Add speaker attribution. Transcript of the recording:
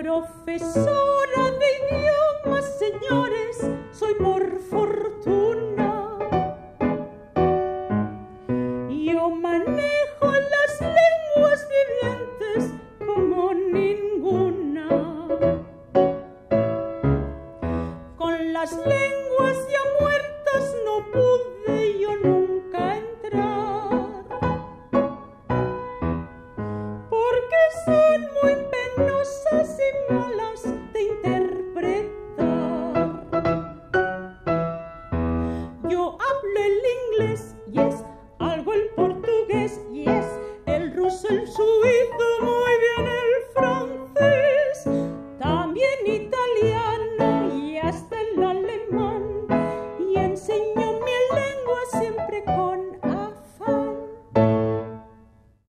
Speaker 1: Profesora de idiomas, señores, soy por fortuna. Yo manejo las lenguas vivientes como ninguna. Con las lenguas ya muertas no pude yo nunca entrar. Porque with the moon.